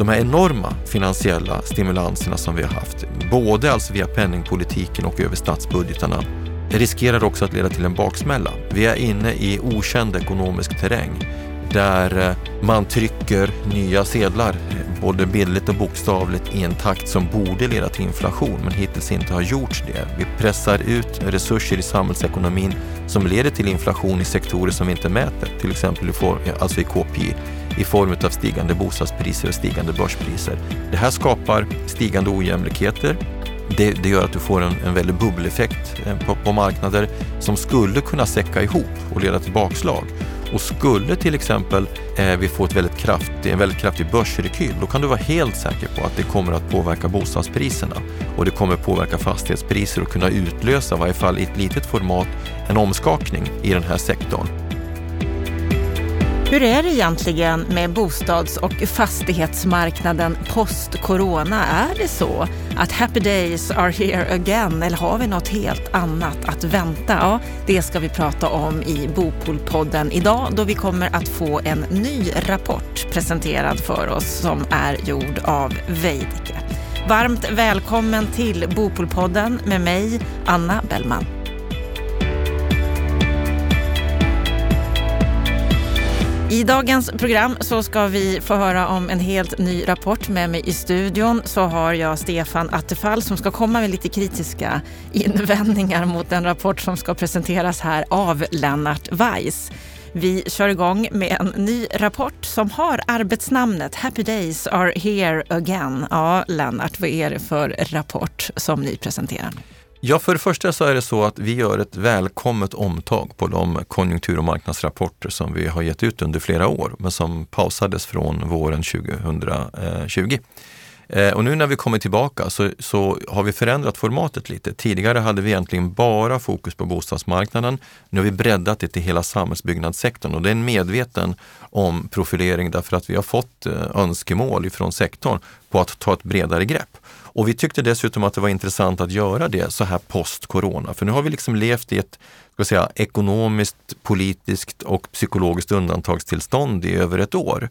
de här enorma finansiella stimulanserna som vi har haft, både alltså via penningpolitiken och över statsbudgetarna, riskerar också att leda till en baksmälla. Vi är inne i okänd ekonomisk terräng där eh, man trycker nya sedlar, både bildligt och bokstavligt, i en takt som borde leda till inflation, men hittills inte har gjort det. Vi pressar ut resurser i samhällsekonomin som leder till inflation i sektorer som vi inte mäter, till exempel i, form, alltså i KPI, i form av stigande bostadspriser och stigande börspriser. Det här skapar stigande ojämlikheter, det, det, gör att du får en, en väldig bubbeleffekt eh, på, på marknader som skulle kunna säcka ihop och leda till bakslag. Och skulle till exempel eh, vi få ett väldigt kraftig, en väldigt kraftig börsrekyl, då kan du vara helt säker på att det kommer att påverka bostadspriserna och det kommer påverka fastighetspriser och kunna utlösa, i varje fall i ett litet format, en omskakning i den här sektorn. Hur är det egentligen med bostads och fastighetsmarknaden post-corona? Är det så att happy days are here again eller har vi något helt annat att vänta? Ja, det ska vi prata om i Bopolpodden idag då vi kommer att få en ny rapport presenterad för oss som är gjord av Veidekke. Varmt välkommen till Bopolpodden med mig, Anna Bellman. I dagens program så ska vi få höra om en helt ny rapport. Med mig i studion så har jag Stefan Attefall som ska komma med lite kritiska invändningar mot den rapport som ska presenteras här av Lennart Weiss. Vi kör igång med en ny rapport som har arbetsnamnet Happy Days are here again. Ja, Lennart, vad är det för rapport som ni presenterar? Ja, för det första så är det så att vi gör ett välkommet omtag på de konjunktur och marknadsrapporter som vi har gett ut under flera år, men som pausades från våren 2020. Eh, och nu när vi kommer tillbaka så, så, har vi förändrat formatet lite. Tidigare hade vi egentligen bara fokus på bostadsmarknaden. Nu har vi breddat det till hela samhällsbyggnadssektorn och det är en medveten omprofilering därför att vi har fått eh, önskemål ifrån sektorn på att ta ett bredare grepp. Och vi tyckte dessutom att det var intressant att göra det så här post-corona. För nu har vi liksom levt i ett ska säga, ekonomiskt, politiskt och psykologiskt undantagstillstånd i över ett år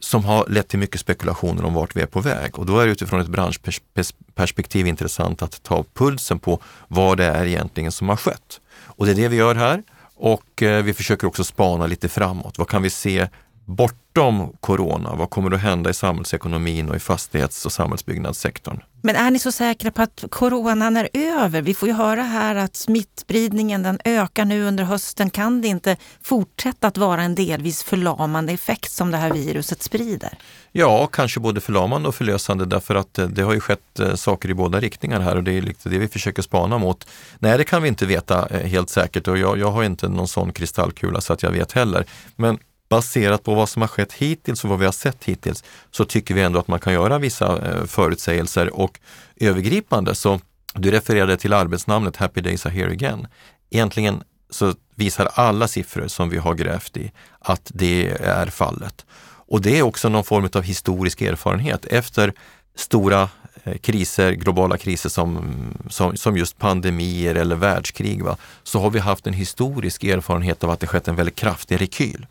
som har lett till mycket spekulationer om vart vi är på väg. Och då är det utifrån ett branschperspektiv intressant att ta pulsen på vad det är egentligen som har skett. Och det är det vi gör här. Och eh, vi försöker också spana lite framåt. Vad kan vi se bortom corona? Vad kommer att hända i samhällsekonomin och i fastighets och samhällsbyggnadssektorn? Men är ni så säkra på att coronan är över? Vi får ju höra här att smittspridningen den ökar nu under hösten. Kan det inte fortsätta att vara en delvis förlamande effekt som det här viruset sprider? Ja, kanske både förlamande och förlösande därför att eh, det har ju skett eh, saker i båda riktningar här och det är lite det vi försöker spana mot. Nej, det kan vi inte veta eh, helt säkert och jag, jag har inte någon sån kristallkula så att jag vet heller. Men baserat på vad som har skett hittills och vad vi har sett hittills så tycker vi ändå att man kan göra vissa eh, förutsägelser och övergripande så du refererade till arbetsnamnet Happy Days Are Here Again. Egentligen så visar alla siffror som vi har grävt i att det är fallet. Och det är också någon form av historisk erfarenhet. Efter stora eh, kriser, globala kriser som, som, som just pandemier eller världskrig, va, så har vi haft en historisk erfarenhet av att det skett en väldigt kraftig rekyl.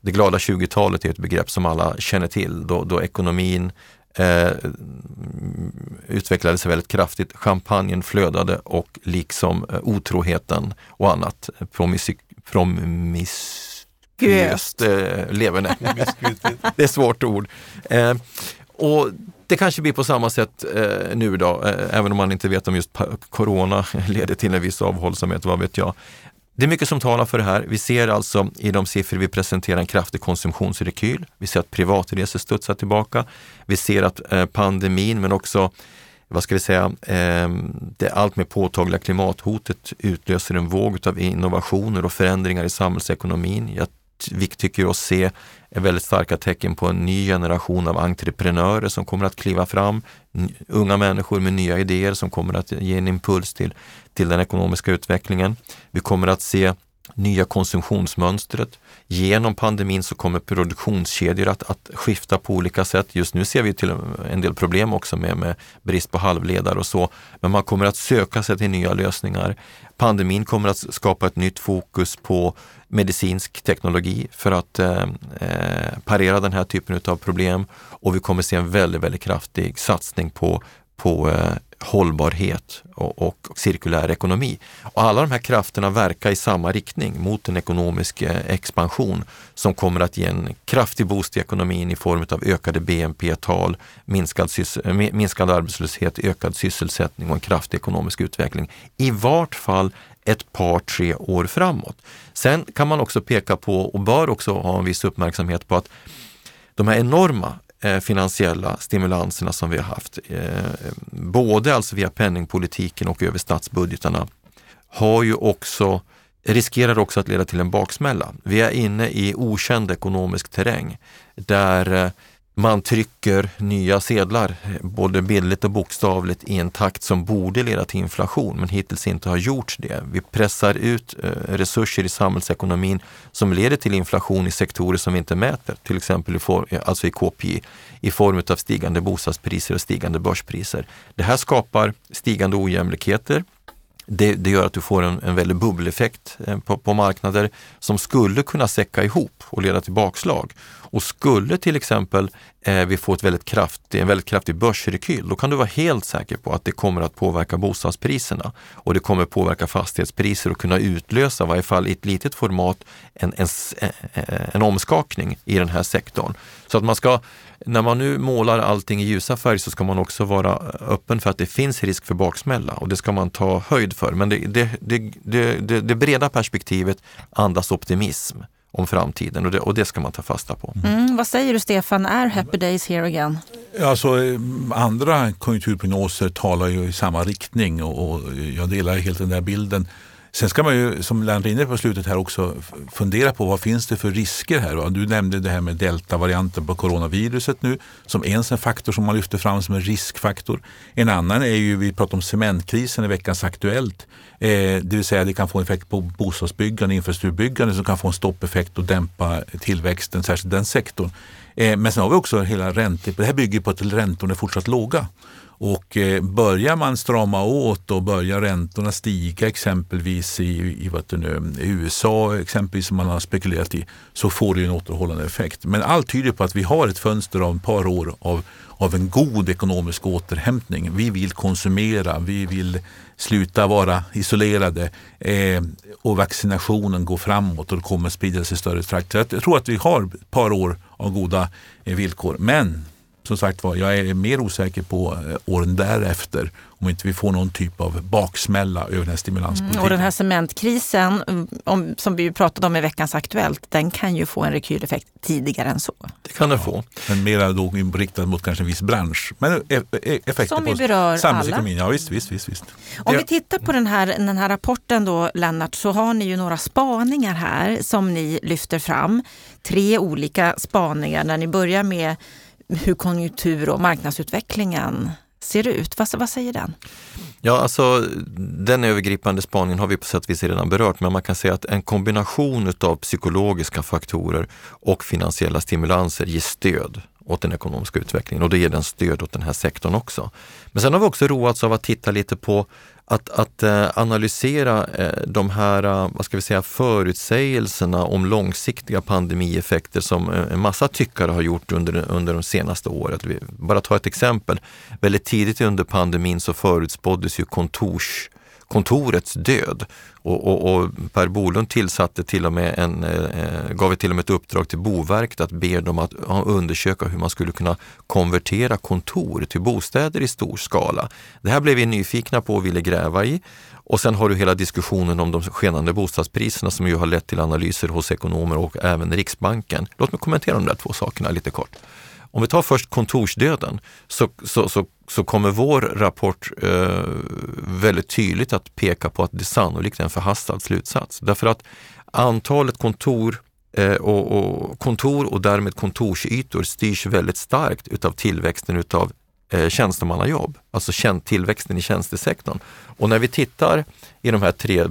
Det glada 20-talet är ett begrepp som alla känner till då, då ekonomin eh, utvecklade sig väldigt kraftigt. Champagnen flödade och liksom eh, otroheten och annat promiskuöst eh, leverne. det är svårt ord. Eh, och det kanske blir på samma sätt eh, nu då, eh, även om man inte vet om just corona leder till en viss avhållsamhet, vad vet jag. Det är mycket som talar för det här. Vi ser alltså i de siffror vi presenterar en kraftig konsumtionsrekyl. Vi ser att privatresor studsar tillbaka. Vi ser att eh, pandemin men också vad ska vi säga, ehm, det allt mer påtagliga klimathotet utlöser en våg av innovationer och förändringar i samhällsekonomin. Jag, vi tycker oss se väldigt starka tecken på en ny generation av entreprenörer som kommer att kliva fram. Unga människor med nya idéer som kommer att ge en impuls till till den ekonomiska utvecklingen. Vi kommer att se nya konsumtionsmönstret. Genom pandemin så kommer produktionskedjor att, att skifta på olika sätt. Just nu ser vi till en del problem också med, med brist på halvledare och så. Men man kommer att söka sig till nya lösningar. Pandemin kommer att skapa ett nytt fokus på medicinsk teknologi för att eh, eh, parera den här typen av problem. Och vi kommer se en väldigt, väldigt kraftig satsning på, på eh, hållbarhet och, och, och, cirkulär ekonomi. Och alla de här krafterna verkar i samma riktning mot en ekonomisk eh, expansion som kommer att ge en kraftig boost i ekonomin i form av ökade BNP-tal, minskad, eh, minskad arbetslöshet, ökad sysselsättning och en kraftig ekonomisk utveckling. I vart fall ett par, tre år framåt. Sen kan man också peka på och bör också ha en viss uppmärksamhet på att de här enorma Eh, finansiella stimulanserna som vi har haft, eh, både alltså via penningpolitiken och över statsbudgetarna, har ju också riskerar också att leda till en baksmälla. Vi är inne i okänd ekonomisk terräng där eh, man trycker nya sedlar, både bildligt och bokstavligt, i en takt som borde leda till inflation, men hittills inte har gjort det. Vi pressar ut eh, resurser i samhällsekonomin som leder till inflation i sektorer som vi inte mäter, till exempel i, for, eh, alltså i KPI, i form av stigande bostadspriser och stigande börspriser. Det här skapar stigande ojämlikheter, det, det, gör att du får en, en väldig bubbeleffekt eh, på, på marknader som skulle kunna säcka ihop och leda till bakslag. Och skulle till exempel eh, vi få ett väldigt kraftig, en väldigt kraftig börsrekyl, då kan du vara helt säker på att det kommer att påverka bostadspriserna och det kommer påverka fastighetspriser och kunna utlösa, i varje fall i ett litet format, en, en, eh, eh, en omskakning i den här sektorn. Så att man ska, när man nu målar allting i ljusa färg så ska man också vara öppen för att det finns risk för baksmälla och det ska man ta höjd för. Men det, det, det, det, det breda perspektivet andas optimism om framtiden och det, och det ska man ta fasta på. Mm, vad säger du Stefan, är happy days here again? Alltså, andra konjunkturprognoser talar ju i samma riktning och, och jag delar helt den där bilden. Sen ska man ju, som Lennart inne på slutet här också, fundera på vad finns det för risker här? Du nämnde det här med deltavarianten på coronaviruset nu som en sån faktor som man lyfter fram som en riskfaktor. En annan är ju, vi pratade om cementkrisen i veckans Aktuellt. Eh, det vill säga det kan få en effekt på bostadsbyggande, infrastrukturbyggande som kan få en stoppeffekt och dämpa tillväxten, särskilt den sektorn. Eh, men sen har vi också hela räntor, det här bygger på att räntorna är fortsatt låga. Och eh, börjar man strama åt och börjar räntorna stiga exempelvis i, i, vad nu, i USA exempelvis som man har spekulerat i så får det en återhållande effekt. Men allt tyder på att vi har ett fönster av ett par år av, av en god ekonomisk återhämtning. Vi vill konsumera, vi vill sluta vara isolerade eh, och vaccinationen går framåt och det kommer sprida sig i större trakter. Jag tror att vi har ett par år av goda eh, villkor. Men som sagt var, jag är mer osäker på eh, åren därefter om inte vi får någon typ av baksmälla över den här stimulanspolitiken. Mm, och den här cementkrisen mm, om, som vi pratade om i veckans Aktuellt, den kan ju få en rekyleffekt tidigare än så. Det kan den få. Men mera då riktad mot kanske en viss bransch. Men e-, e-, effekter som på berör samhällsekonomin. Alla. Ja, visst, visst, visst, visst. Om vi tittar på den här, den här rapporten då, Lennart, så har ni ju några spaningar här som ni lyfter fram. Tre olika spaningar när ni börjar med hur konjunktur och marknadsutvecklingen ser ut. Vad, vad säger den? Ja, alltså den övergripande spaningen har vi på sätt och vis redan berört, men man kan säga att en kombination av psykologiska faktorer och finansiella stimulanser ger stöd åt den ekonomiska utvecklingen och det ger den stöd åt den här sektorn också. Men sen har vi också roats av att titta lite på att, att eh, analysera eh, de här eh, vad ska vi säga, förutsägelserna om långsiktiga pandemieffekter som en massa tyckare har gjort under, under de senaste året. Vi, bara ta ett exempel. Väldigt tidigt under pandemin så förutspåddes ju kontors kontorets död. Och, och, och, Per Bolund tillsatte till och med en, eh, eh gav till och med ett uppdrag till Boverket att be dem att undersöka hur man skulle kunna konvertera kontor till bostäder i stor skala. Det här blev vi nyfikna på och ville gräva i. Och sen har du hela diskussionen om de skenande bostadspriserna som ju har lett till analyser hos ekonomer och även Riksbanken. Låt mig kommentera de där två sakerna lite kort. Om vi tar först kontorsdöden så, så, så, så kommer vår rapport eh, väldigt tydligt att peka på att det sannolikt är en förhastad slutsats. Därför att antalet kontor eh, och, och, kontor och därmed kontorsytor styrs väldigt starkt utav tillväxten utav eh, tjänstemannajobb, alltså tillväxten i tjänstesektorn. Och när vi tittar i de här tre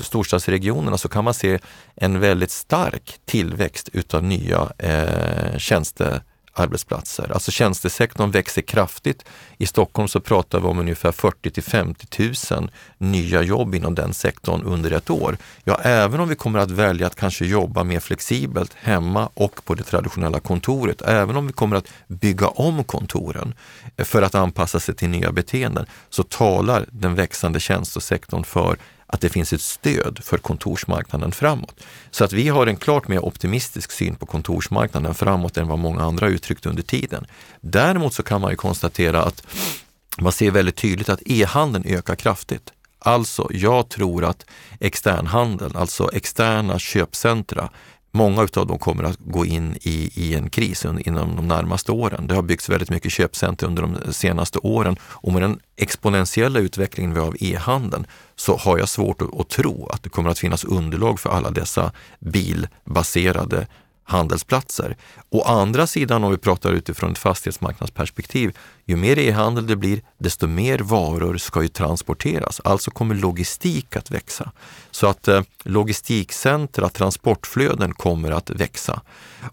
storstadsregionerna så kan man se en väldigt stark tillväxt utav nya eh, tjänste arbetsplatser. Alltså tjänstesektorn växer kraftigt. I Stockholm så pratar vi om ungefär 40 till 50 000 nya jobb inom den sektorn under ett år. Ja, även om vi kommer att välja att kanske jobba mer flexibelt hemma och på det traditionella kontoret, även om vi kommer att bygga om kontoren för att anpassa sig till nya beteenden, så talar den växande tjänstesektorn för att det finns ett stöd för kontorsmarknaden framåt. Så att vi har en klart mer optimistisk syn på kontorsmarknaden framåt än vad många andra uttryckt under tiden. Däremot så kan man ju konstatera att man ser väldigt tydligt att e-handeln ökar kraftigt. Alltså, jag tror att externhandeln, alltså externa köpcentra, Många av dem kommer att gå in i, i en kris inom de närmaste åren. Det har byggts väldigt mycket köpcenter under de senaste åren och med den exponentiella utvecklingen vi har av e-handeln så har jag svårt att, att, tro att det kommer att finnas underlag för alla dessa bilbaserade handelsplatser. Å andra sidan, om vi pratar utifrån ett fastighetsmarknadsperspektiv, ju mer e-handel det blir, desto mer varor ska ju transporteras. Alltså kommer logistik att växa. Så att eh, logistikcentra, transportflöden kommer att växa.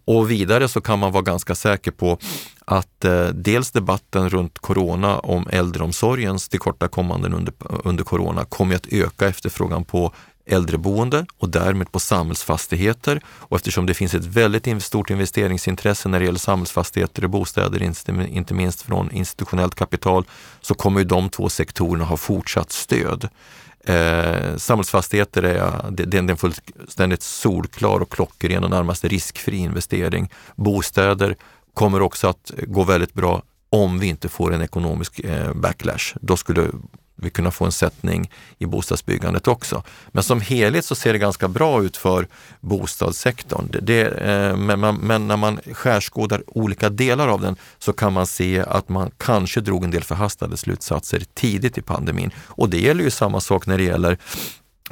Och vidare så kan man vara ganska säker på att eh, dels debatten runt corona om äldreomsorgens tillkortakommanden under, under corona kommer att öka efterfrågan på äldreboende och därmed på samhällsfastigheter. Och eftersom det finns ett väldigt stort investeringsintresse när det gäller samhällsfastigheter och bostäder, inte minst från institutionellt kapital, så kommer ju de två sektorerna ha fortsatt stöd. Eh, samhällsfastigheter är, det, det är en fullständigt solklar och klockren och närmast riskfri investering. Bostäder kommer också att gå väldigt bra om vi inte får en ekonomisk eh, backlash. Då skulle vi kunna få en sättning i bostadsbyggandet också. Men som helhet så ser det ganska bra ut för bostadssektorn. Det, det, eh, men, man, men, när man skärskådar olika delar av den så kan man se att man kanske drog en del förhastade slutsatser tidigt i pandemin. Och det gäller ju samma sak när det gäller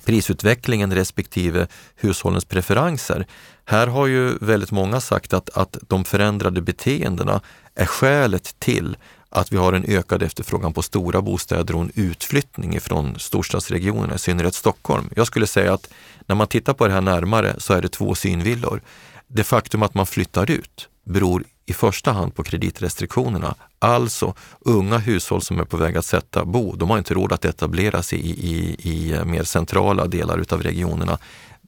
prisutvecklingen respektive hushållens preferenser. Här har ju väldigt många sagt att, att de förändrade beteendena är skälet till att vi har en ökad efterfrågan på stora bostäder och en utflyttning från storstadsregionerna, i synnerhet Stockholm. Jag skulle säga att när man tittar på det här närmare så är det två synvillor. Det faktum att man flyttar ut beror i första hand på kreditrestriktionerna. Alltså unga hushåll som är på väg att sätta bo, de har inte råd att etablera sig i, i, i mer centrala delar utav regionerna.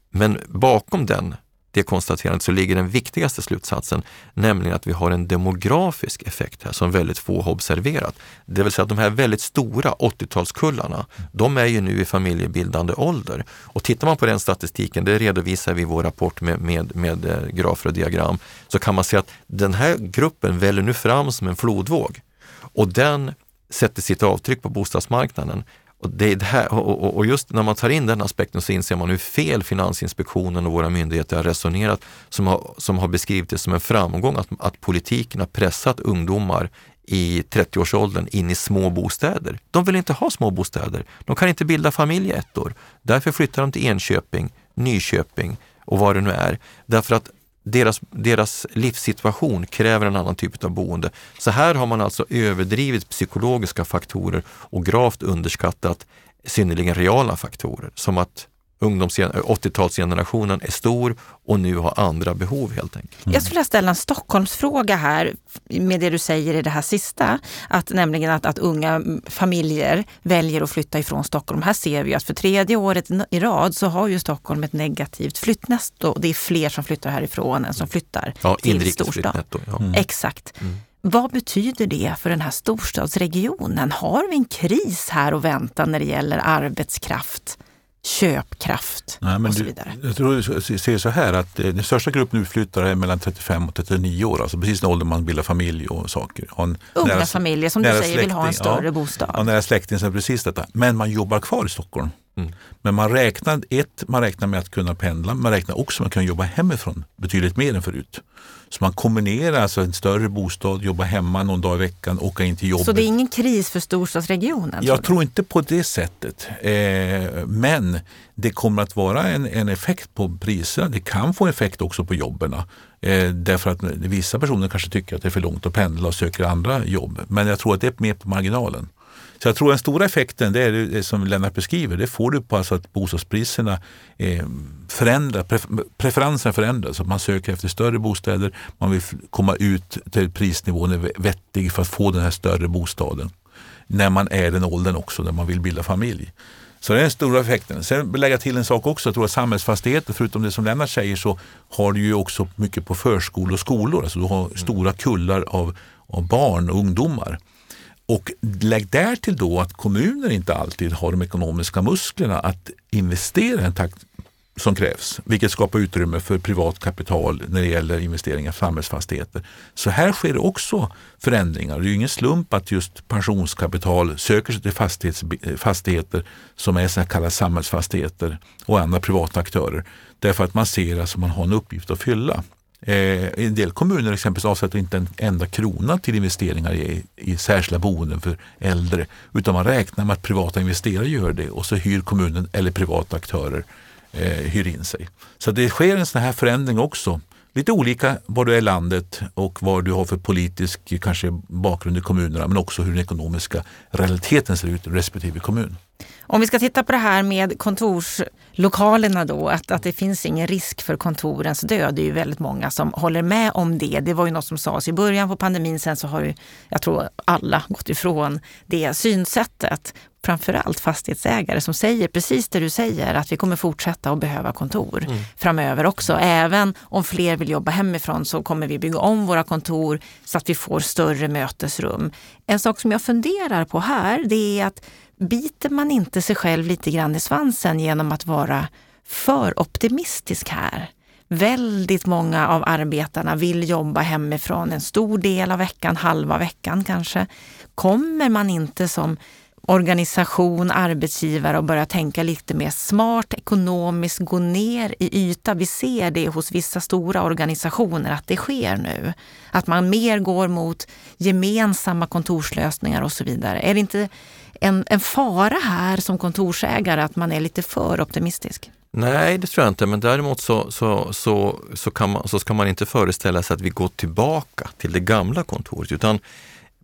Men bakom den det konstaterandet så ligger den viktigaste slutsatsen, nämligen att vi har en demografisk effekt här som väldigt få har observerat. Det vill säga att de här väldigt stora 80-talskullarna, de är ju nu i familjebildande ålder. Och tittar man på den statistiken, det redovisar vi i vår rapport med, med, med eh, grafer och diagram, så kan man se att den här gruppen väller nu fram som en flodvåg. Och den sätter sitt avtryck på bostadsmarknaden. Och, det är det här, och, och, just när man tar in den aspekten så inser man hur fel Finansinspektionen och våra myndigheter har resonerat som har, som har beskrivit det som en framgång att, att politiken har pressat ungdomar i 30-årsåldern in i små bostäder. De vill inte ha små bostäder. De kan inte bilda familj i ett år. Därför flyttar de till Enköping, Nyköping och vad det nu är. Därför att deras, deras livssituation kräver en annan typ av boende. Så här har man alltså överdrivit psykologiska faktorer och gravt underskattat synnerligen reala faktorer som att 80-talsgenerationen är stor och nu har andra behov helt enkelt. Jag skulle ställa en Stockholmsfråga här med det du säger i det här sista. Att, nämligen att, att unga familjer väljer att flytta ifrån Stockholm. Här ser vi att för tredje året i rad så har ju Stockholm ett negativt flyttnetto. Det är fler som flyttar härifrån än som flyttar ja, till storstad. Ja. Mm. Exakt. Mm. Vad betyder det för den här storstadsregionen? Har vi en kris här att vänta när det gäller arbetskraft? Köpkraft Nej, och så vidare. Du, jag tror du ser så här att eh, den största gruppen utflyttare är mellan 35 och 39 år, alltså precis när ålder man bildar familj och saker. Unga nära, familjer som du säger släkting, vill ha en större ja, bostad. Ja, nära släkting som precis detta. Men man jobbar kvar i Stockholm. Mm. Men man räknar, ett, man räknar med att kunna pendla, man räknar också med att kunna jobba hemifrån betydligt mer än förut. Så man kombinerar alltså en större bostad, jobba hemma någon dag i veckan, åka in till jobbet. Så det är ingen kris för storstadsregionen? Jag tror inte på det sättet. Eh, men det kommer att vara en, en effekt på priserna. Det kan få effekt också på jobben. Eh, därför att vissa personer kanske tycker att det är för långt att pendla och söker andra jobb. Men jag tror att det är mer på marginalen. Så jag tror den stora effekten, det är det som Lennart beskriver, det får du på alltså att bostadspriserna eh, förändrar, preferenserna förändras. Att man söker efter större bostäder, man vill komma ut till prisnivån är vettig för att få den här större bostaden. När man är den åldern också, när man vill bilda familj. Så det är den stora effekten. Sen vill jag lägga till en sak också. Jag tror att samhällsfastigheter, förutom det som Lennart säger, så har du ju också mycket på förskolor och skolor. Alltså du har mm. stora kullar av, av barn och ungdomar. Och lägg därtill då att kommuner inte alltid har de ekonomiska musklerna att investera i en takt som krävs, vilket skapar utrymme för privat kapital när det gäller investeringar i samhällsfastigheter. Så här sker också förändringar. Det är ju ingen slump att just pensionskapital söker sig till fastigheter som är så kallade samhällsfastigheter och andra privata aktörer. Därför att man ser att man har en uppgift att fylla. Eh, en del kommuner exempelvis avsätter inte en enda krona till investeringar i, i särskilda boenden för äldre utan man räknar med att privata investerare gör det och så hyr kommunen eller privata aktörer eh, hyr in sig. Så det sker en sån här förändring också. Lite olika var du är i landet och vad du har för politisk kanske bakgrund i kommunerna men också hur den ekonomiska realiteten ser ut i respektive kommun. Om vi ska titta på det här med kontors kontorslokalerna då, att, att det finns ingen risk för kontorens död. Det är ju väldigt många som håller med om det. Det var ju något som sades i början på pandemin. Sen så har ju, jag tror alla gått ifrån det synsättet. Framförallt fastighetsägare som säger precis det du säger, att vi kommer fortsätta att behöva kontor mm. framöver också. Även om fler vill jobba hemifrån så kommer vi bygga om våra kontor så att vi får större mötesrum. En sak som jag funderar på här, det är att biter man inte sig själv lite grann i svansen genom att vara för optimistisk här? Väldigt många av arbetarna vill jobba hemifrån en stor del av veckan, halva veckan kanske. Kommer man inte som organisation, arbetsgivare och börja tänka lite mer smart, ekonomiskt, gå ner i yta. Vi ser det hos vissa stora organisationer att det sker nu. Att man mer går mot gemensamma kontorslösningar och så vidare. Är det inte en, en fara här som kontorsägare att man är lite för optimistisk? Nej, det tror jag inte, men däremot så, så, så, så, kan man, så ska man inte föreställa sig att vi går tillbaka till det gamla kontoret, utan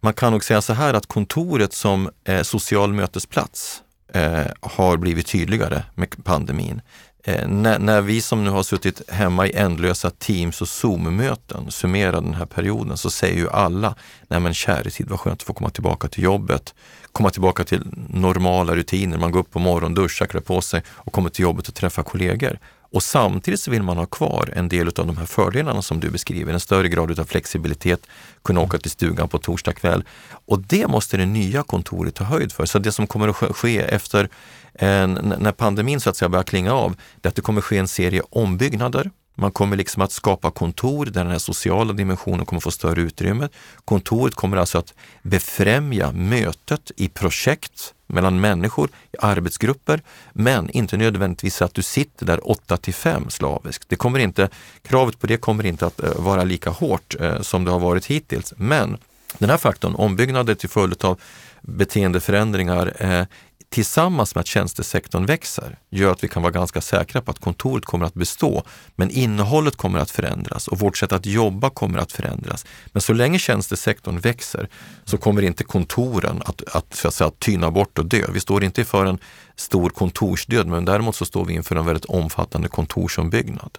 man kan nog säga så här att kontoret som eh, social mötesplats eh, har blivit tydligare med pandemin. Eh, när, när, vi som nu har suttit hemma i ändlösa Teams och Zoom-möten summerar den här perioden så säger ju alla, nej men käre tid vad skönt att få komma tillbaka till jobbet, komma tillbaka till normala rutiner, man går upp på morgonen, duschar, klär på sig och kommer till jobbet och träffar kollegor. Och samtidigt så vill man ha kvar en del av de här fördelarna som du beskriver, en större grad av flexibilitet, kunna åka till stugan på torsdag kväll. Och det måste det nya kontoret ta höjd för. Så det som kommer att ske efter eh, en, när pandemin så att säga börjar klinga av, det är att det kommer ske en serie ombyggnader. Man kommer liksom att skapa kontor där den här sociala dimensionen kommer få större utrymme. Kontoret kommer alltså att befrämja mötet i projekt mellan människor, i arbetsgrupper, men inte nödvändigtvis att du sitter där 8 till 5 slaviskt. Det kommer inte, kravet på det kommer inte att eh, vara lika hårt eh, som det har varit hittills. Men den här faktorn, ombyggnader till följd av beteendeförändringar, eh, tillsammans med att tjänstesektorn växer gör att vi kan vara ganska säkra på att kontoret kommer att bestå, men innehållet kommer att förändras och vårt sätt att jobba kommer att förändras. Men så länge tjänstesektorn växer så kommer inte kontoren att, att, så att säga, tyna bort och dö. Vi står inte för en stor kontorsdöd, men däremot så står vi inför en väldigt omfattande kontorsombyggnad.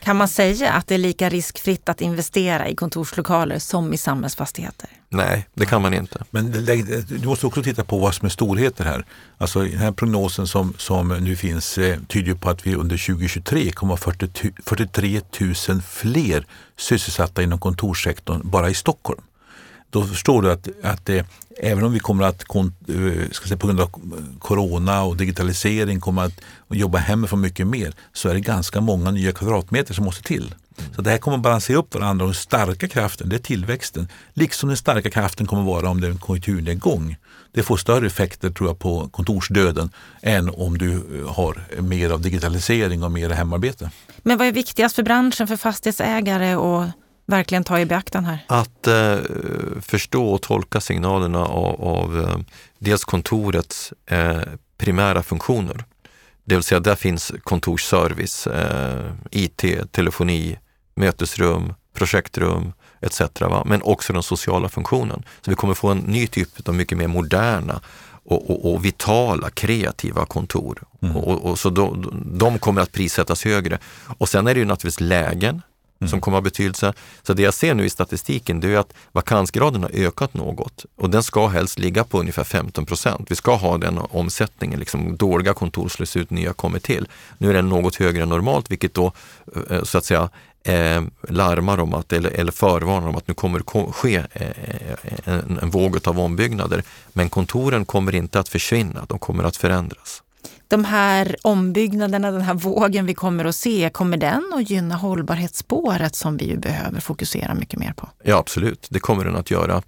Kan man säga att det är lika riskfritt att investera i kontorslokaler som i samhällsfastigheter? Nej, det kan man inte. Men du måste också titta på vad som är storheter här. Alltså den här prognosen som, som nu finns eh, tyder på att vi under 2023 kommer att ha 40, 43 000 fler sysselsatta inom kontorssektorn bara i Stockholm då förstår du att, att det, även om vi kommer att, eh, ska säga, på grund av corona och digitalisering kommer att jobba hemifrån mycket mer, så är det ganska många nya kvadratmeter som måste till. Så det här kommer att balansera upp varandra och den starka kraften det är tillväxten. Liksom den starka kraften kommer att vara om det är en konjunkturnedgång. Det får större effekter tror jag på kontorsdöden än om du eh, har mer av digitalisering och mer hemarbete. Men vad är viktigast för branschen, för fastighetsägare och verkligen ta i beaktan här? Att eh, förstå och tolka signalerna av, av eh, dels kontorets eh, primära funktioner. Det vill säga där finns kontorsservice, eh, IT, telefoni, mötesrum, projektrum etc. Va? Men också den sociala funktionen. Så vi kommer få en ny typ av mycket mer moderna och, och, och vitala, kreativa kontor. Mm. Och, och, så de, de kommer att prissättas högre. Och sen är det ju naturligtvis lägen mm. som kommer att ha betydelse. Så det jag ser nu i statistiken det är att vakansgraden har ökat något och den ska helst ligga på ungefär 15 procent. Vi ska ha den omsättningen, liksom dåliga kontor slås ut, nya kommer till. Nu är den något högre än normalt vilket då eh, så att säga eh, larmar om att, eller, eller förvarnar om att nu kommer det ske eh, en, en våg av ombyggnader. Men kontoren kommer inte att försvinna, de kommer att förändras. De här ombyggnaderna, den här vågen vi kommer att se, kommer den att gynna hållbarhetsspåret som vi ju behöver fokusera mycket mer på? Ja absolut, det kommer den att göra.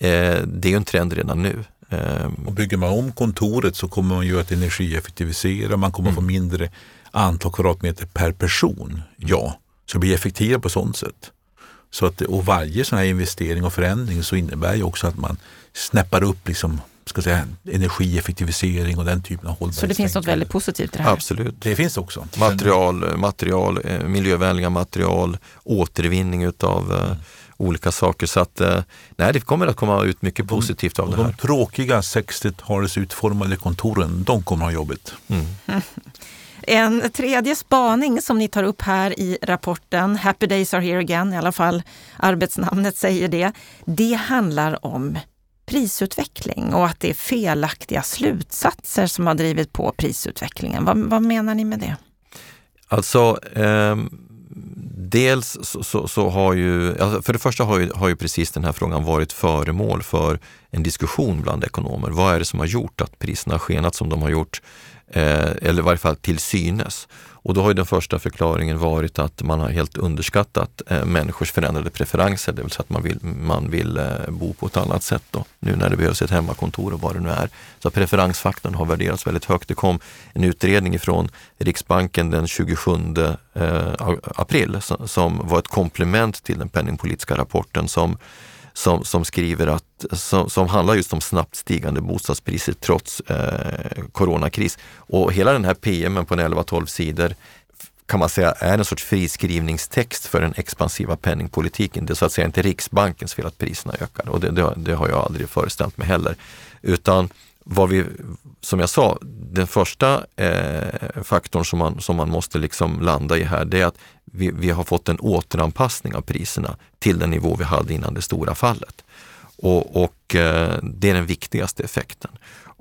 Eh, det är en trend redan nu. Eh, och bygger man om kontoret så kommer man ju att energieffektivisera, man kommer mm. få mindre antal kvadratmeter per person. Ja, så bli effektiva på sånt sätt. Så att, och varje sån här investering och förändring så innebär ju också att man snäppar upp liksom, ska säga, energieffektivisering och den typen av hållbarhet. Så det finns något väldigt positivt i det här? Absolut. Det finns också. Material, material eh, miljövänliga material, återvinning utav eh, mm. olika saker. Så att eh, nej, det kommer att komma ut mycket positivt av de, det här. De tråkiga 60-talets utformade kontoren, de kommer att ha jobbigt. Mm. En tredje spaning som ni tar upp här i rapporten, Happy Days Are Here Again, i alla fall arbetsnamnet säger det. Det handlar om prisutveckling och att det är felaktiga slutsatser som har drivit på prisutvecklingen. Vad, vad menar ni med det? Alltså, eh, dels så, så, så, har ju, alltså för det första har ju, har ju precis den här frågan varit föremål för en diskussion bland ekonomer. Vad är det som har gjort att priserna har skenat som de har gjort? Eh, eller i varje fall till synes. Och då har ju den första förklaringen varit att man har helt underskattat eh, människors förändrade preferenser, det vill säga att man vill, man vill eh, bo på ett annat sätt då, nu när det behövs ett hemmakontor och vad det nu är. Så preferensfaktorn har värderats väldigt högt. Det kom en utredning från Riksbanken den 27 eh, april som, som var ett komplement till den penningpolitiska rapporten som som, som skriver att, som, som handlar just om snabbt stigande bostadspriser trots eh, coronakris. Och hela den här PMen på 11-12 sidor kan man säga är en sorts friskrivningstext för den expansiva penningpolitiken. Det är så att säga inte Riksbankens fel att priserna ökar och det, det, det har jag aldrig föreställt mig heller. Utan vad vi, som jag sa, den första eh, faktorn som man, som man måste liksom landa i här, det är att vi, vi har fått en återanpassning av priserna till den nivå vi hade innan det stora fallet. Och, och eh, det är den viktigaste effekten.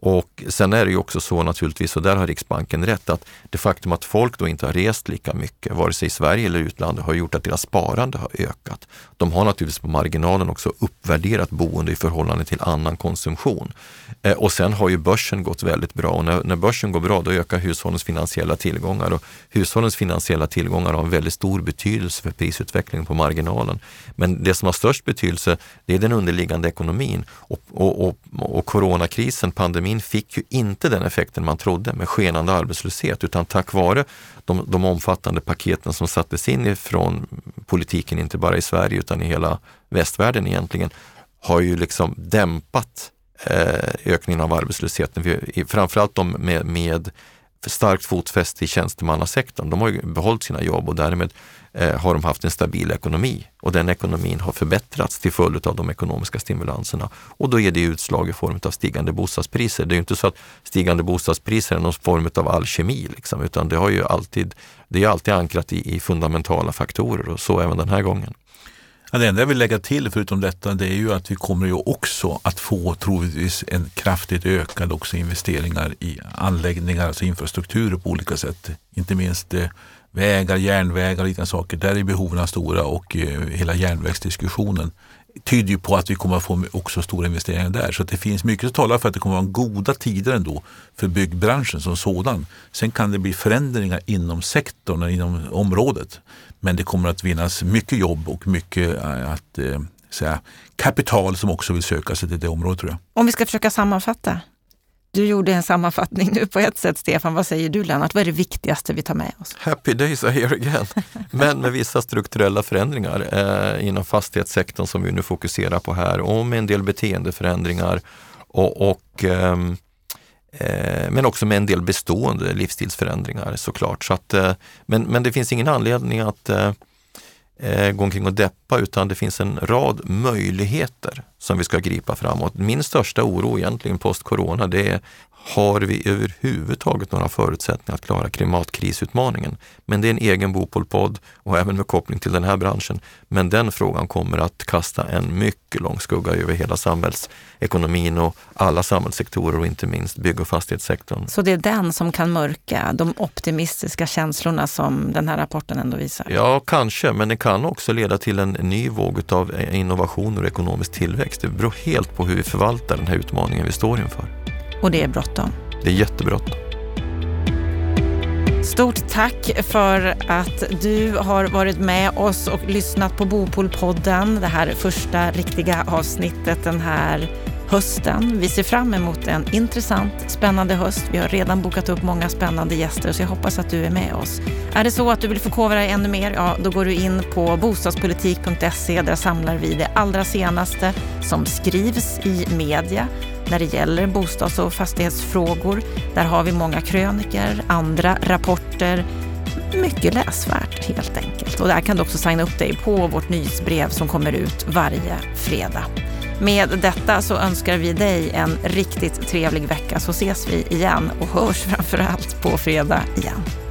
Och sen är det ju också så naturligtvis, och där har Riksbanken rätt, att det faktum att folk då inte har rest lika mycket, vare sig i Sverige eller utlandet, har gjort att deras sparande har ökat. De har naturligtvis på marginalen också uppvärderat boende i förhållande till annan konsumtion. Eh, och sen har ju börsen gått väldigt bra och när, när börsen går bra då ökar hushållens finansiella tillgångar och hushållens finansiella tillgångar har en väldigt stor betydelse för prisutvecklingen på marginalen. Men det som har störst betydelse det är den underliggande ekonomin och, och, och, och coronakrisen, pandemin fick ju inte den effekten man trodde med skenande arbetslöshet utan tack vare de, de omfattande paketen som sattes in från politiken, inte bara i Sverige utan i hela västvärlden egentligen, har ju liksom dämpat eh, ökningen av arbetslösheten. Framförallt de med, med starkt fotfäste i tjänstemannasektorn. De har ju behållit sina jobb och därmed eh, har de haft en stabil ekonomi och den ekonomin har förbättrats till följd av de ekonomiska stimulanserna. Och då ger det utslag i form av stigande bostadspriser. Det är ju inte så att stigande bostadspriser är någon form av alkemi, liksom, utan det, har ju alltid, det är alltid ankrat i, i fundamentala faktorer och så även den här gången. Ja, det enda jag vill lägga till förutom detta det är ju att vi kommer ju också att få troligtvis en kraftigt ökad också investeringar i anläggningar, alltså infrastrukturer på olika sätt. Inte minst eh, vägar, järnvägar och liknande saker. Där är behoven stora och eh, hela järnvägsdiskussionen tyder ju på att vi kommer att få också stora investeringar där. Så det finns mycket som talar för att det kommer att vara goda tider ändå för byggbranschen som sådan. Sen kan det bli förändringar inom sektorn, inom området. Men det kommer att finnas mycket jobb och mycket eh, att, eh, säga, kapital som också vill söka sig till det området tror jag. Om vi ska försöka sammanfatta. Du gjorde en sammanfattning nu på ett sätt, Stefan. Vad säger du Lennart? Vad är det viktigaste vi tar med oss? Happy days are here again. Men med vissa strukturella förändringar eh, inom fastighetssektorn som vi nu fokuserar på här och med en del beteendeförändringar och, och eh, Eh, men också med en del bestående livsstilsförändringar såklart. Så att, eh, men, men det finns ingen anledning att eh, gå omkring och deppa utan det finns en rad möjligheter som vi ska gripa framåt. Min största oro egentligen post-corona det är har vi överhuvudtaget några förutsättningar att klara klimatkrisutmaningen? Men det är en egen Bopolpodd och även med koppling till den här branschen. Men den frågan kommer att kasta en mycket lång skugga över hela samhällsekonomin och alla samhällssektorer och inte minst bygg och fastighetssektorn. Så det är den som kan mörka de optimistiska känslorna som den här rapporten ändå visar? Ja, kanske, men det kan också leda till en ny våg av innovationer och ekonomisk tillväxt. Det beror helt på hur vi förvaltar den här utmaningen vi står inför. Och det är bråttom. Det är jättebråttom. Stort tack för att du har varit med oss och lyssnat på Bopolpodden. Det här första riktiga avsnittet den här hösten. Vi ser fram emot en intressant, spännande höst. Vi har redan bokat upp många spännande gäster så jag hoppas att du är med oss. Är det så att du vill förkovra dig ännu mer, ja då går du in på bostadspolitik.se. Där samlar vi det allra senaste som skrivs i media när det gäller bostads och fastighetsfrågor. Där har vi många kröniker, andra rapporter, mycket läsvärt helt enkelt. Och där kan du också signa upp dig på vårt nyhetsbrev som kommer ut varje fredag. Med detta så önskar vi dig en riktigt trevlig vecka så ses vi igen och hörs framförallt på fredag igen.